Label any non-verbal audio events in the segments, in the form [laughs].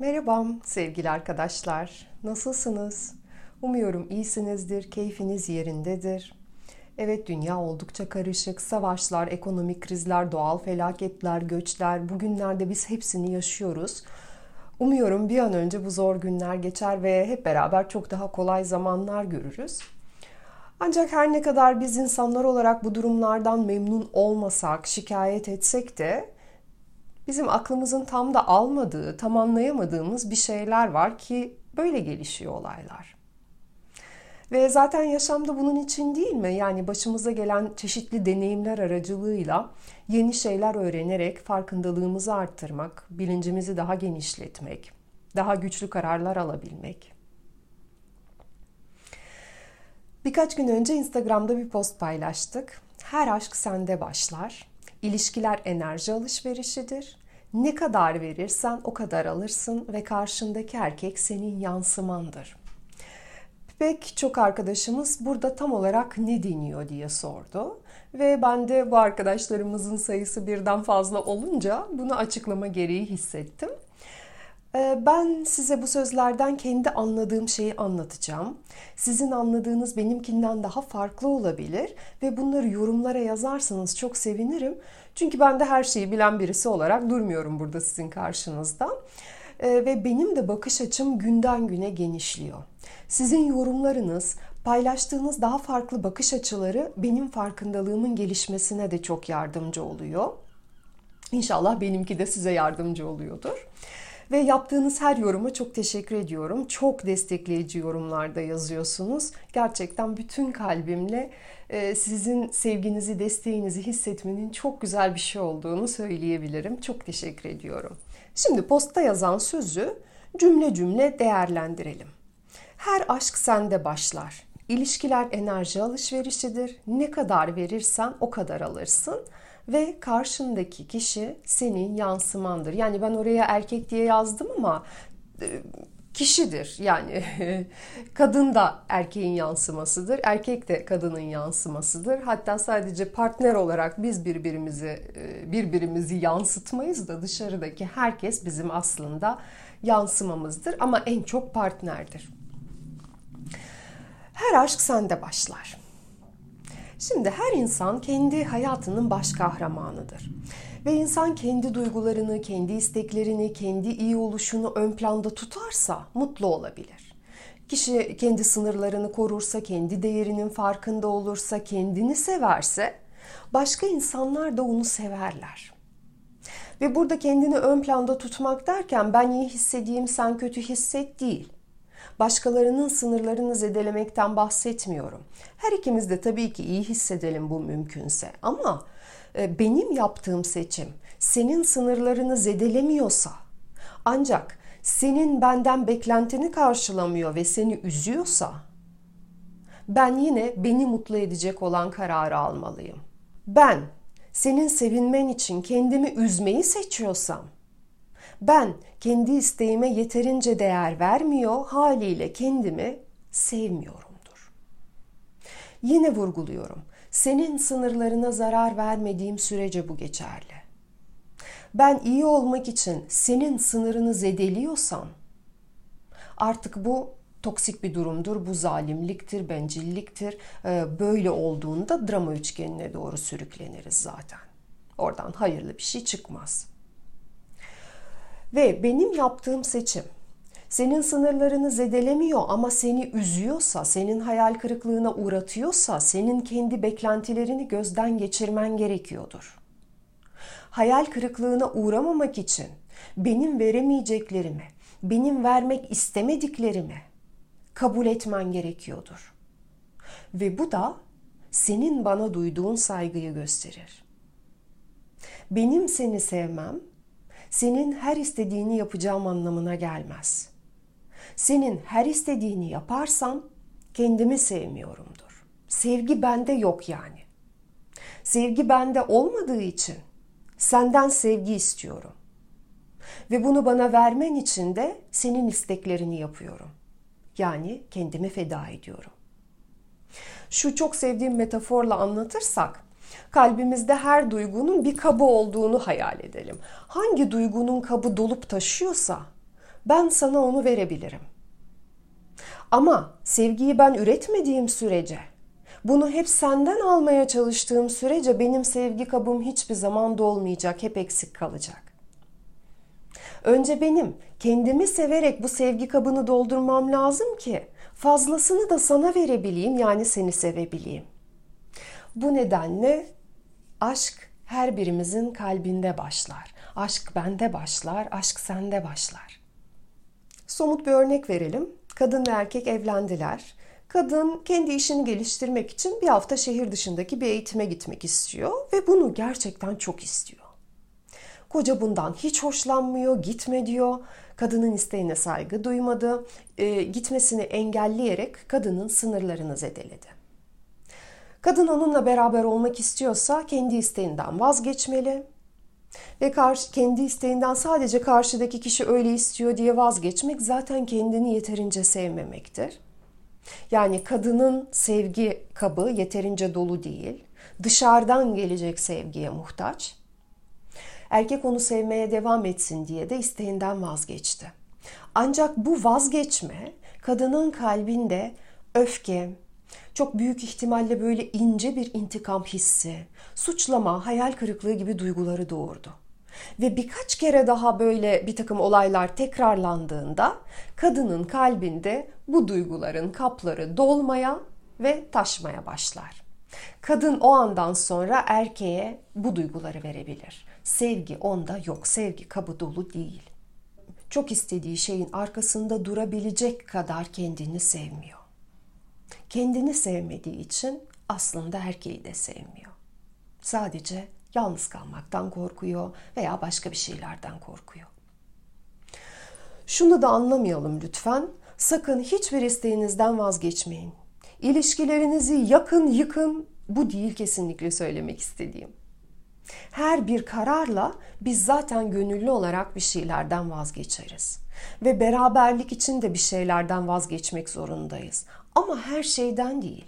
Merhaba sevgili arkadaşlar. Nasılsınız? Umuyorum iyisinizdir, keyfiniz yerindedir. Evet dünya oldukça karışık. Savaşlar, ekonomik krizler, doğal felaketler, göçler. Bugünlerde biz hepsini yaşıyoruz. Umuyorum bir an önce bu zor günler geçer ve hep beraber çok daha kolay zamanlar görürüz. Ancak her ne kadar biz insanlar olarak bu durumlardan memnun olmasak, şikayet etsek de bizim aklımızın tam da almadığı, tam anlayamadığımız bir şeyler var ki böyle gelişiyor olaylar. Ve zaten yaşamda bunun için değil mi? Yani başımıza gelen çeşitli deneyimler aracılığıyla yeni şeyler öğrenerek farkındalığımızı arttırmak, bilincimizi daha genişletmek, daha güçlü kararlar alabilmek. Birkaç gün önce Instagram'da bir post paylaştık. Her aşk sende başlar. İlişkiler enerji alışverişidir. Ne kadar verirsen o kadar alırsın ve karşındaki erkek senin yansımandır. Pek çok arkadaşımız burada tam olarak ne deniyor diye sordu. Ve ben de bu arkadaşlarımızın sayısı birden fazla olunca bunu açıklama gereği hissettim. Ee, ben size bu sözlerden kendi anladığım şeyi anlatacağım. Sizin anladığınız benimkinden daha farklı olabilir ve bunları yorumlara yazarsanız çok sevinirim. Çünkü ben de her şeyi bilen birisi olarak durmuyorum burada sizin karşınızda. Ee, ve benim de bakış açım günden güne genişliyor. Sizin yorumlarınız, paylaştığınız daha farklı bakış açıları benim farkındalığımın gelişmesine de çok yardımcı oluyor. İnşallah benimki de size yardımcı oluyordur. Ve yaptığınız her yoruma çok teşekkür ediyorum. Çok destekleyici yorumlarda yazıyorsunuz. Gerçekten bütün kalbimle e, sizin sevginizi, desteğinizi hissetmenin çok güzel bir şey olduğunu söyleyebilirim. Çok teşekkür ediyorum. Şimdi posta yazan sözü cümle cümle değerlendirelim. Her aşk sende başlar. İlişkiler enerji alışverişidir. Ne kadar verirsen o kadar alırsın ve karşındaki kişi senin yansımandır. Yani ben oraya erkek diye yazdım ama e, kişidir. Yani [laughs] kadın da erkeğin yansımasıdır, erkek de kadının yansımasıdır. Hatta sadece partner olarak biz birbirimizi e, birbirimizi yansıtmayız da dışarıdaki herkes bizim aslında yansımamızdır ama en çok partnerdir. Her aşk sende başlar. Şimdi her insan kendi hayatının baş kahramanıdır. Ve insan kendi duygularını, kendi isteklerini, kendi iyi oluşunu ön planda tutarsa mutlu olabilir. Kişi kendi sınırlarını korursa, kendi değerinin farkında olursa, kendini severse başka insanlar da onu severler. Ve burada kendini ön planda tutmak derken ben iyi hissedeyim sen kötü hisset değil başkalarının sınırlarını zedelemekten bahsetmiyorum. Her ikimiz de tabii ki iyi hissedelim bu mümkünse ama e, benim yaptığım seçim senin sınırlarını zedelemiyorsa ancak senin benden beklentini karşılamıyor ve seni üzüyorsa ben yine beni mutlu edecek olan kararı almalıyım. Ben senin sevinmen için kendimi üzmeyi seçiyorsam ben kendi isteğime yeterince değer vermiyor, haliyle kendimi sevmiyorumdur. Yine vurguluyorum. Senin sınırlarına zarar vermediğim sürece bu geçerli. Ben iyi olmak için senin sınırını zedeliyorsam artık bu toksik bir durumdur, bu zalimliktir, bencilliktir. Ee, böyle olduğunda drama üçgenine doğru sürükleniriz zaten. Oradan hayırlı bir şey çıkmaz. Ve benim yaptığım seçim senin sınırlarını zedelemiyor ama seni üzüyorsa, senin hayal kırıklığına uğratıyorsa, senin kendi beklentilerini gözden geçirmen gerekiyordur. Hayal kırıklığına uğramamak için benim veremeyeceklerimi, benim vermek istemediklerimi kabul etmen gerekiyordur. Ve bu da senin bana duyduğun saygıyı gösterir. Benim seni sevmem senin her istediğini yapacağım anlamına gelmez. Senin her istediğini yaparsam kendimi sevmiyorumdur. Sevgi bende yok yani. Sevgi bende olmadığı için senden sevgi istiyorum. Ve bunu bana vermen için de senin isteklerini yapıyorum. Yani kendimi feda ediyorum. Şu çok sevdiğim metaforla anlatırsak Kalbimizde her duygunun bir kabı olduğunu hayal edelim. Hangi duygunun kabı dolup taşıyorsa Ben sana onu verebilirim. Ama sevgiyi ben üretmediğim sürece, bunu hep senden almaya çalıştığım sürece benim sevgi kabım hiçbir zaman dolmayacak, hep eksik kalacak. Önce benim kendimi severek bu sevgi kabını doldurmam lazım ki fazlasını da sana verebileyim yani seni sevebileyim. Bu nedenle aşk her birimizin kalbinde başlar. Aşk bende başlar, aşk sende başlar. Somut bir örnek verelim. Kadın ve erkek evlendiler. Kadın kendi işini geliştirmek için bir hafta şehir dışındaki bir eğitime gitmek istiyor ve bunu gerçekten çok istiyor. Koca bundan hiç hoşlanmıyor, gitme diyor. Kadının isteğine saygı duymadı. E, gitmesini engelleyerek kadının sınırlarını zedeledi. Kadın onunla beraber olmak istiyorsa kendi isteğinden vazgeçmeli. Ve karşı, kendi isteğinden sadece karşıdaki kişi öyle istiyor diye vazgeçmek zaten kendini yeterince sevmemektir. Yani kadının sevgi kabı yeterince dolu değil. Dışarıdan gelecek sevgiye muhtaç. Erkek onu sevmeye devam etsin diye de isteğinden vazgeçti. Ancak bu vazgeçme kadının kalbinde öfke, çok büyük ihtimalle böyle ince bir intikam hissi, suçlama, hayal kırıklığı gibi duyguları doğurdu. Ve birkaç kere daha böyle bir takım olaylar tekrarlandığında kadının kalbinde bu duyguların kapları dolmaya ve taşmaya başlar. Kadın o andan sonra erkeğe bu duyguları verebilir. Sevgi onda yok, sevgi kabı dolu değil. Çok istediği şeyin arkasında durabilecek kadar kendini sevmiyor. Kendini sevmediği için aslında erkeği de sevmiyor. Sadece yalnız kalmaktan korkuyor veya başka bir şeylerden korkuyor. Şunu da anlamayalım lütfen. Sakın hiçbir isteğinizden vazgeçmeyin. İlişkilerinizi yakın yıkın. Bu değil kesinlikle söylemek istediğim. Her bir kararla biz zaten gönüllü olarak bir şeylerden vazgeçeriz. Ve beraberlik için de bir şeylerden vazgeçmek zorundayız. Ama her şeyden değil.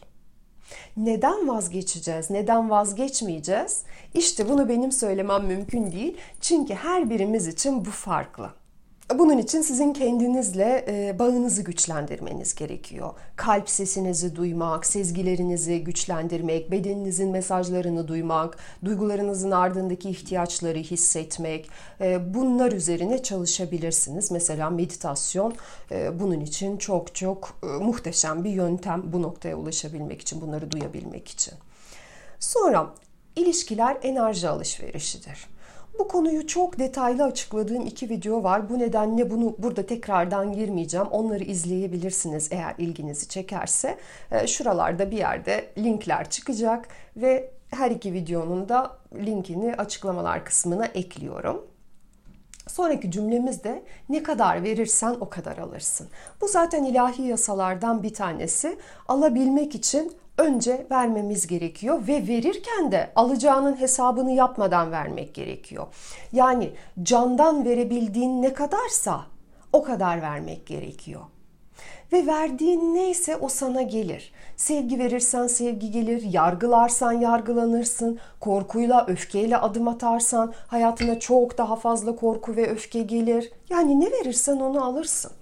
Neden vazgeçeceğiz? Neden vazgeçmeyeceğiz? İşte bunu benim söylemem mümkün değil. Çünkü her birimiz için bu farklı. Bunun için sizin kendinizle e, bağınızı güçlendirmeniz gerekiyor. Kalp sesinizi duymak, sezgilerinizi güçlendirmek, bedeninizin mesajlarını duymak, duygularınızın ardındaki ihtiyaçları hissetmek. E, bunlar üzerine çalışabilirsiniz. Mesela meditasyon e, bunun için çok çok muhteşem bir yöntem bu noktaya ulaşabilmek için, bunları duyabilmek için. Sonra ilişkiler enerji alışverişidir. Bu konuyu çok detaylı açıkladığım iki video var. Bu nedenle bunu burada tekrardan girmeyeceğim. Onları izleyebilirsiniz eğer ilginizi çekerse. Ee, şuralarda bir yerde linkler çıkacak ve her iki videonun da linkini açıklamalar kısmına ekliyorum. Sonraki cümlemiz de ne kadar verirsen o kadar alırsın. Bu zaten ilahi yasalardan bir tanesi. Alabilmek için önce vermemiz gerekiyor ve verirken de alacağının hesabını yapmadan vermek gerekiyor. Yani candan verebildiğin ne kadarsa o kadar vermek gerekiyor. Ve verdiğin neyse o sana gelir. Sevgi verirsen sevgi gelir, yargılarsan yargılanırsın, korkuyla, öfkeyle adım atarsan hayatına çok daha fazla korku ve öfke gelir. Yani ne verirsen onu alırsın.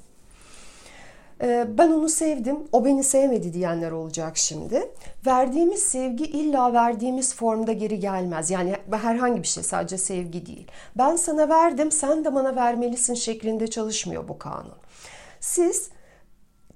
Ee, ben onu sevdim, o beni sevmedi diyenler olacak şimdi. Verdiğimiz sevgi illa verdiğimiz formda geri gelmez. Yani herhangi bir şey sadece sevgi değil. Ben sana verdim, sen de bana vermelisin şeklinde çalışmıyor bu kanun. Siz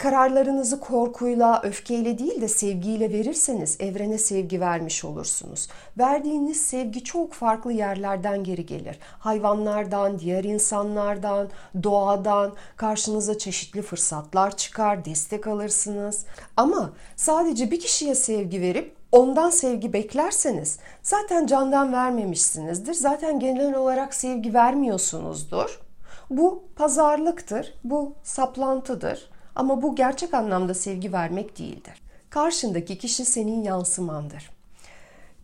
Kararlarınızı korkuyla, öfkeyle değil de sevgiyle verirseniz evrene sevgi vermiş olursunuz. Verdiğiniz sevgi çok farklı yerlerden geri gelir. Hayvanlardan, diğer insanlardan, doğadan karşınıza çeşitli fırsatlar çıkar, destek alırsınız. Ama sadece bir kişiye sevgi verip ondan sevgi beklerseniz zaten candan vermemişsinizdir. Zaten genel olarak sevgi vermiyorsunuzdur. Bu pazarlıktır, bu saplantıdır. Ama bu gerçek anlamda sevgi vermek değildir. Karşındaki kişi senin yansımandır.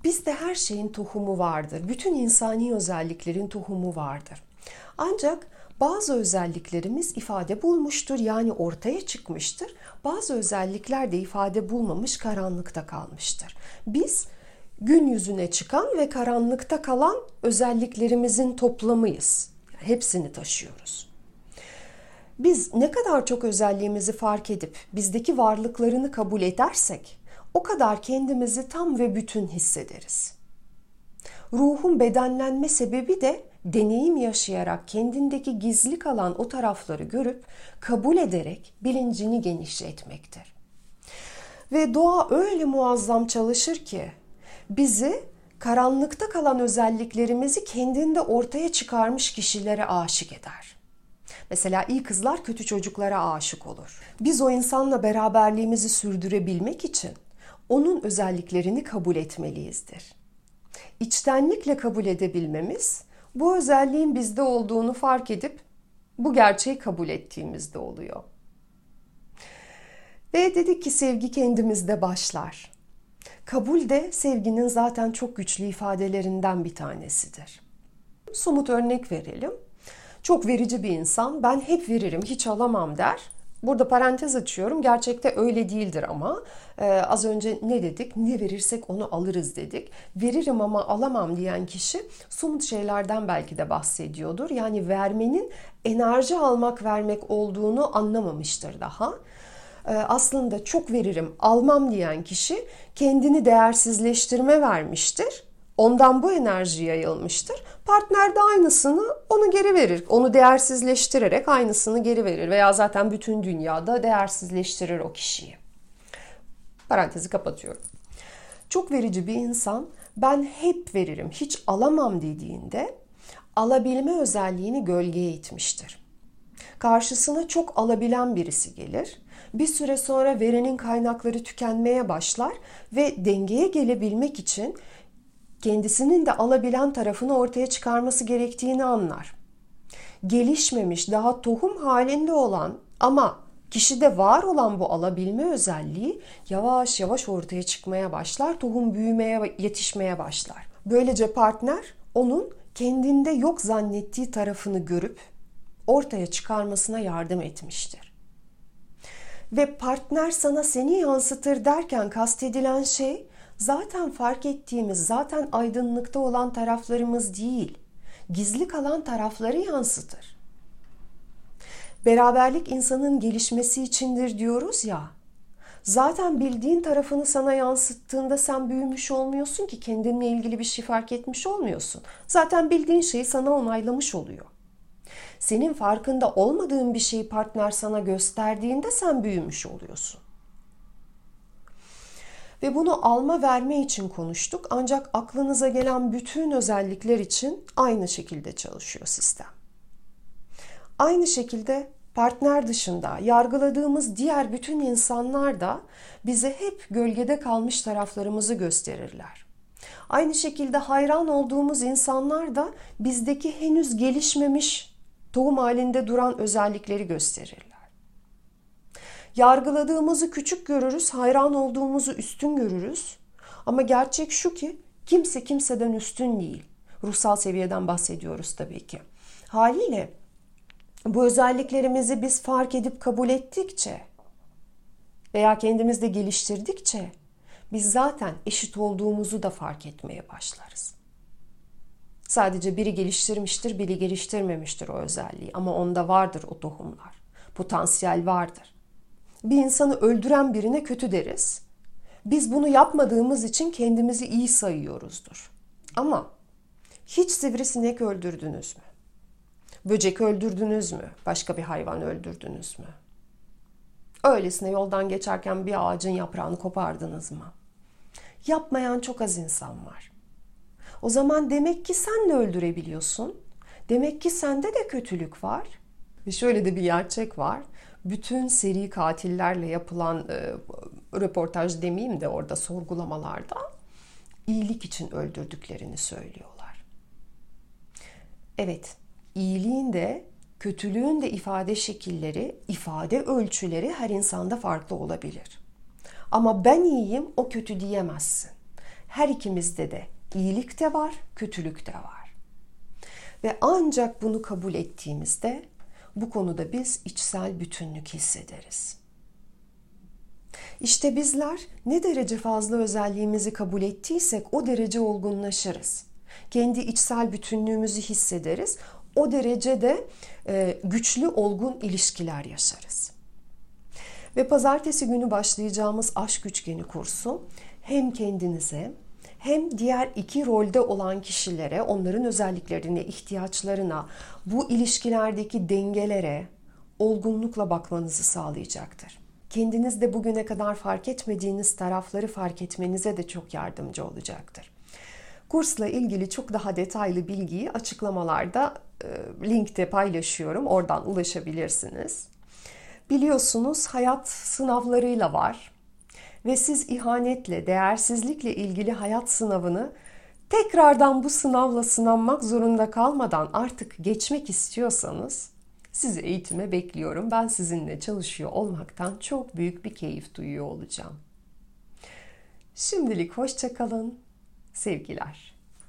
Bizde her şeyin tohumu vardır. Bütün insani özelliklerin tohumu vardır. Ancak bazı özelliklerimiz ifade bulmuştur yani ortaya çıkmıştır. Bazı özellikler de ifade bulmamış karanlıkta kalmıştır. Biz gün yüzüne çıkan ve karanlıkta kalan özelliklerimizin toplamıyız. Hepsini taşıyoruz. Biz ne kadar çok özelliğimizi fark edip bizdeki varlıklarını kabul edersek o kadar kendimizi tam ve bütün hissederiz. Ruhun bedenlenme sebebi de deneyim yaşayarak kendindeki gizli kalan o tarafları görüp kabul ederek bilincini genişletmektir. Ve doğa öyle muazzam çalışır ki bizi karanlıkta kalan özelliklerimizi kendinde ortaya çıkarmış kişilere aşık eder. Mesela iyi kızlar kötü çocuklara aşık olur. Biz o insanla beraberliğimizi sürdürebilmek için onun özelliklerini kabul etmeliyizdir. İçtenlikle kabul edebilmemiz bu özelliğin bizde olduğunu fark edip bu gerçeği kabul ettiğimizde oluyor. Ve dedik ki sevgi kendimizde başlar. Kabul de sevginin zaten çok güçlü ifadelerinden bir tanesidir. Somut örnek verelim. Çok verici bir insan ben hep veririm hiç alamam der. Burada parantez açıyorum. Gerçekte öyle değildir ama ee, az önce ne dedik? Ne verirsek onu alırız dedik. Veririm ama alamam diyen kişi somut şeylerden belki de bahsediyordur. Yani vermenin enerji almak vermek olduğunu anlamamıştır daha. Ee, aslında çok veririm almam diyen kişi kendini değersizleştirme vermiştir. Ondan bu enerji yayılmıştır. Partner de aynısını onu geri verir. Onu değersizleştirerek aynısını geri verir veya zaten bütün dünyada değersizleştirir o kişiyi. Parantezi kapatıyorum. Çok verici bir insan ben hep veririm, hiç alamam dediğinde alabilme özelliğini gölgeye itmiştir. Karşısına çok alabilen birisi gelir. Bir süre sonra verenin kaynakları tükenmeye başlar ve dengeye gelebilmek için kendisinin de alabilen tarafını ortaya çıkarması gerektiğini anlar. Gelişmemiş, daha tohum halinde olan ama kişide var olan bu alabilme özelliği yavaş yavaş ortaya çıkmaya başlar, tohum büyümeye, yetişmeye başlar. Böylece partner onun kendinde yok zannettiği tarafını görüp ortaya çıkarmasına yardım etmiştir. Ve partner sana seni yansıtır derken kastedilen şey zaten fark ettiğimiz, zaten aydınlıkta olan taraflarımız değil, gizli kalan tarafları yansıtır. Beraberlik insanın gelişmesi içindir diyoruz ya. Zaten bildiğin tarafını sana yansıttığında sen büyümüş olmuyorsun ki kendinle ilgili bir şey fark etmiş olmuyorsun. Zaten bildiğin şeyi sana onaylamış oluyor. Senin farkında olmadığın bir şeyi partner sana gösterdiğinde sen büyümüş oluyorsun. Ve bunu alma verme için konuştuk. Ancak aklınıza gelen bütün özellikler için aynı şekilde çalışıyor sistem. Aynı şekilde partner dışında yargıladığımız diğer bütün insanlar da bize hep gölgede kalmış taraflarımızı gösterirler. Aynı şekilde hayran olduğumuz insanlar da bizdeki henüz gelişmemiş tohum halinde duran özellikleri gösterirler. Yargıladığımızı küçük görürüz, hayran olduğumuzu üstün görürüz. Ama gerçek şu ki kimse kimseden üstün değil. Ruhsal seviyeden bahsediyoruz tabii ki. Haliyle bu özelliklerimizi biz fark edip kabul ettikçe veya kendimizde geliştirdikçe biz zaten eşit olduğumuzu da fark etmeye başlarız. Sadece biri geliştirmiştir, biri geliştirmemiştir o özelliği ama onda vardır o tohumlar. Potansiyel vardır. Bir insanı öldüren birine kötü deriz. Biz bunu yapmadığımız için kendimizi iyi sayıyoruzdur. Ama hiç sivrisinek öldürdünüz mü? Böcek öldürdünüz mü? Başka bir hayvan öldürdünüz mü? Öylesine yoldan geçerken bir ağacın yaprağını kopardınız mı? Yapmayan çok az insan var. O zaman demek ki sen de öldürebiliyorsun. Demek ki sende de kötülük var. Ve şöyle de bir gerçek var. Bütün seri katillerle yapılan e, röportaj demeyeyim de orada sorgulamalarda iyilik için öldürdüklerini söylüyorlar. Evet, iyiliğin de kötülüğün de ifade şekilleri, ifade ölçüleri her insanda farklı olabilir. Ama ben iyiyim, o kötü diyemezsin. Her ikimizde de iyilik de var, kötülük de var. Ve ancak bunu kabul ettiğimizde bu konuda biz içsel bütünlük hissederiz. İşte bizler ne derece fazla özelliğimizi kabul ettiysek o derece olgunlaşırız. Kendi içsel bütünlüğümüzü hissederiz o derecede e, güçlü, olgun ilişkiler yaşarız. Ve pazartesi günü başlayacağımız aşk üçgeni kursu hem kendinize hem diğer iki rolde olan kişilere, onların özelliklerine, ihtiyaçlarına, bu ilişkilerdeki dengelere olgunlukla bakmanızı sağlayacaktır. Kendinizde bugüne kadar fark etmediğiniz tarafları fark etmenize de çok yardımcı olacaktır. Kursla ilgili çok daha detaylı bilgiyi açıklamalarda e, linkte paylaşıyorum. Oradan ulaşabilirsiniz. Biliyorsunuz hayat sınavlarıyla var ve siz ihanetle, değersizlikle ilgili hayat sınavını tekrardan bu sınavla sınanmak zorunda kalmadan artık geçmek istiyorsanız sizi eğitime bekliyorum. Ben sizinle çalışıyor olmaktan çok büyük bir keyif duyuyor olacağım. Şimdilik hoşçakalın. Sevgiler.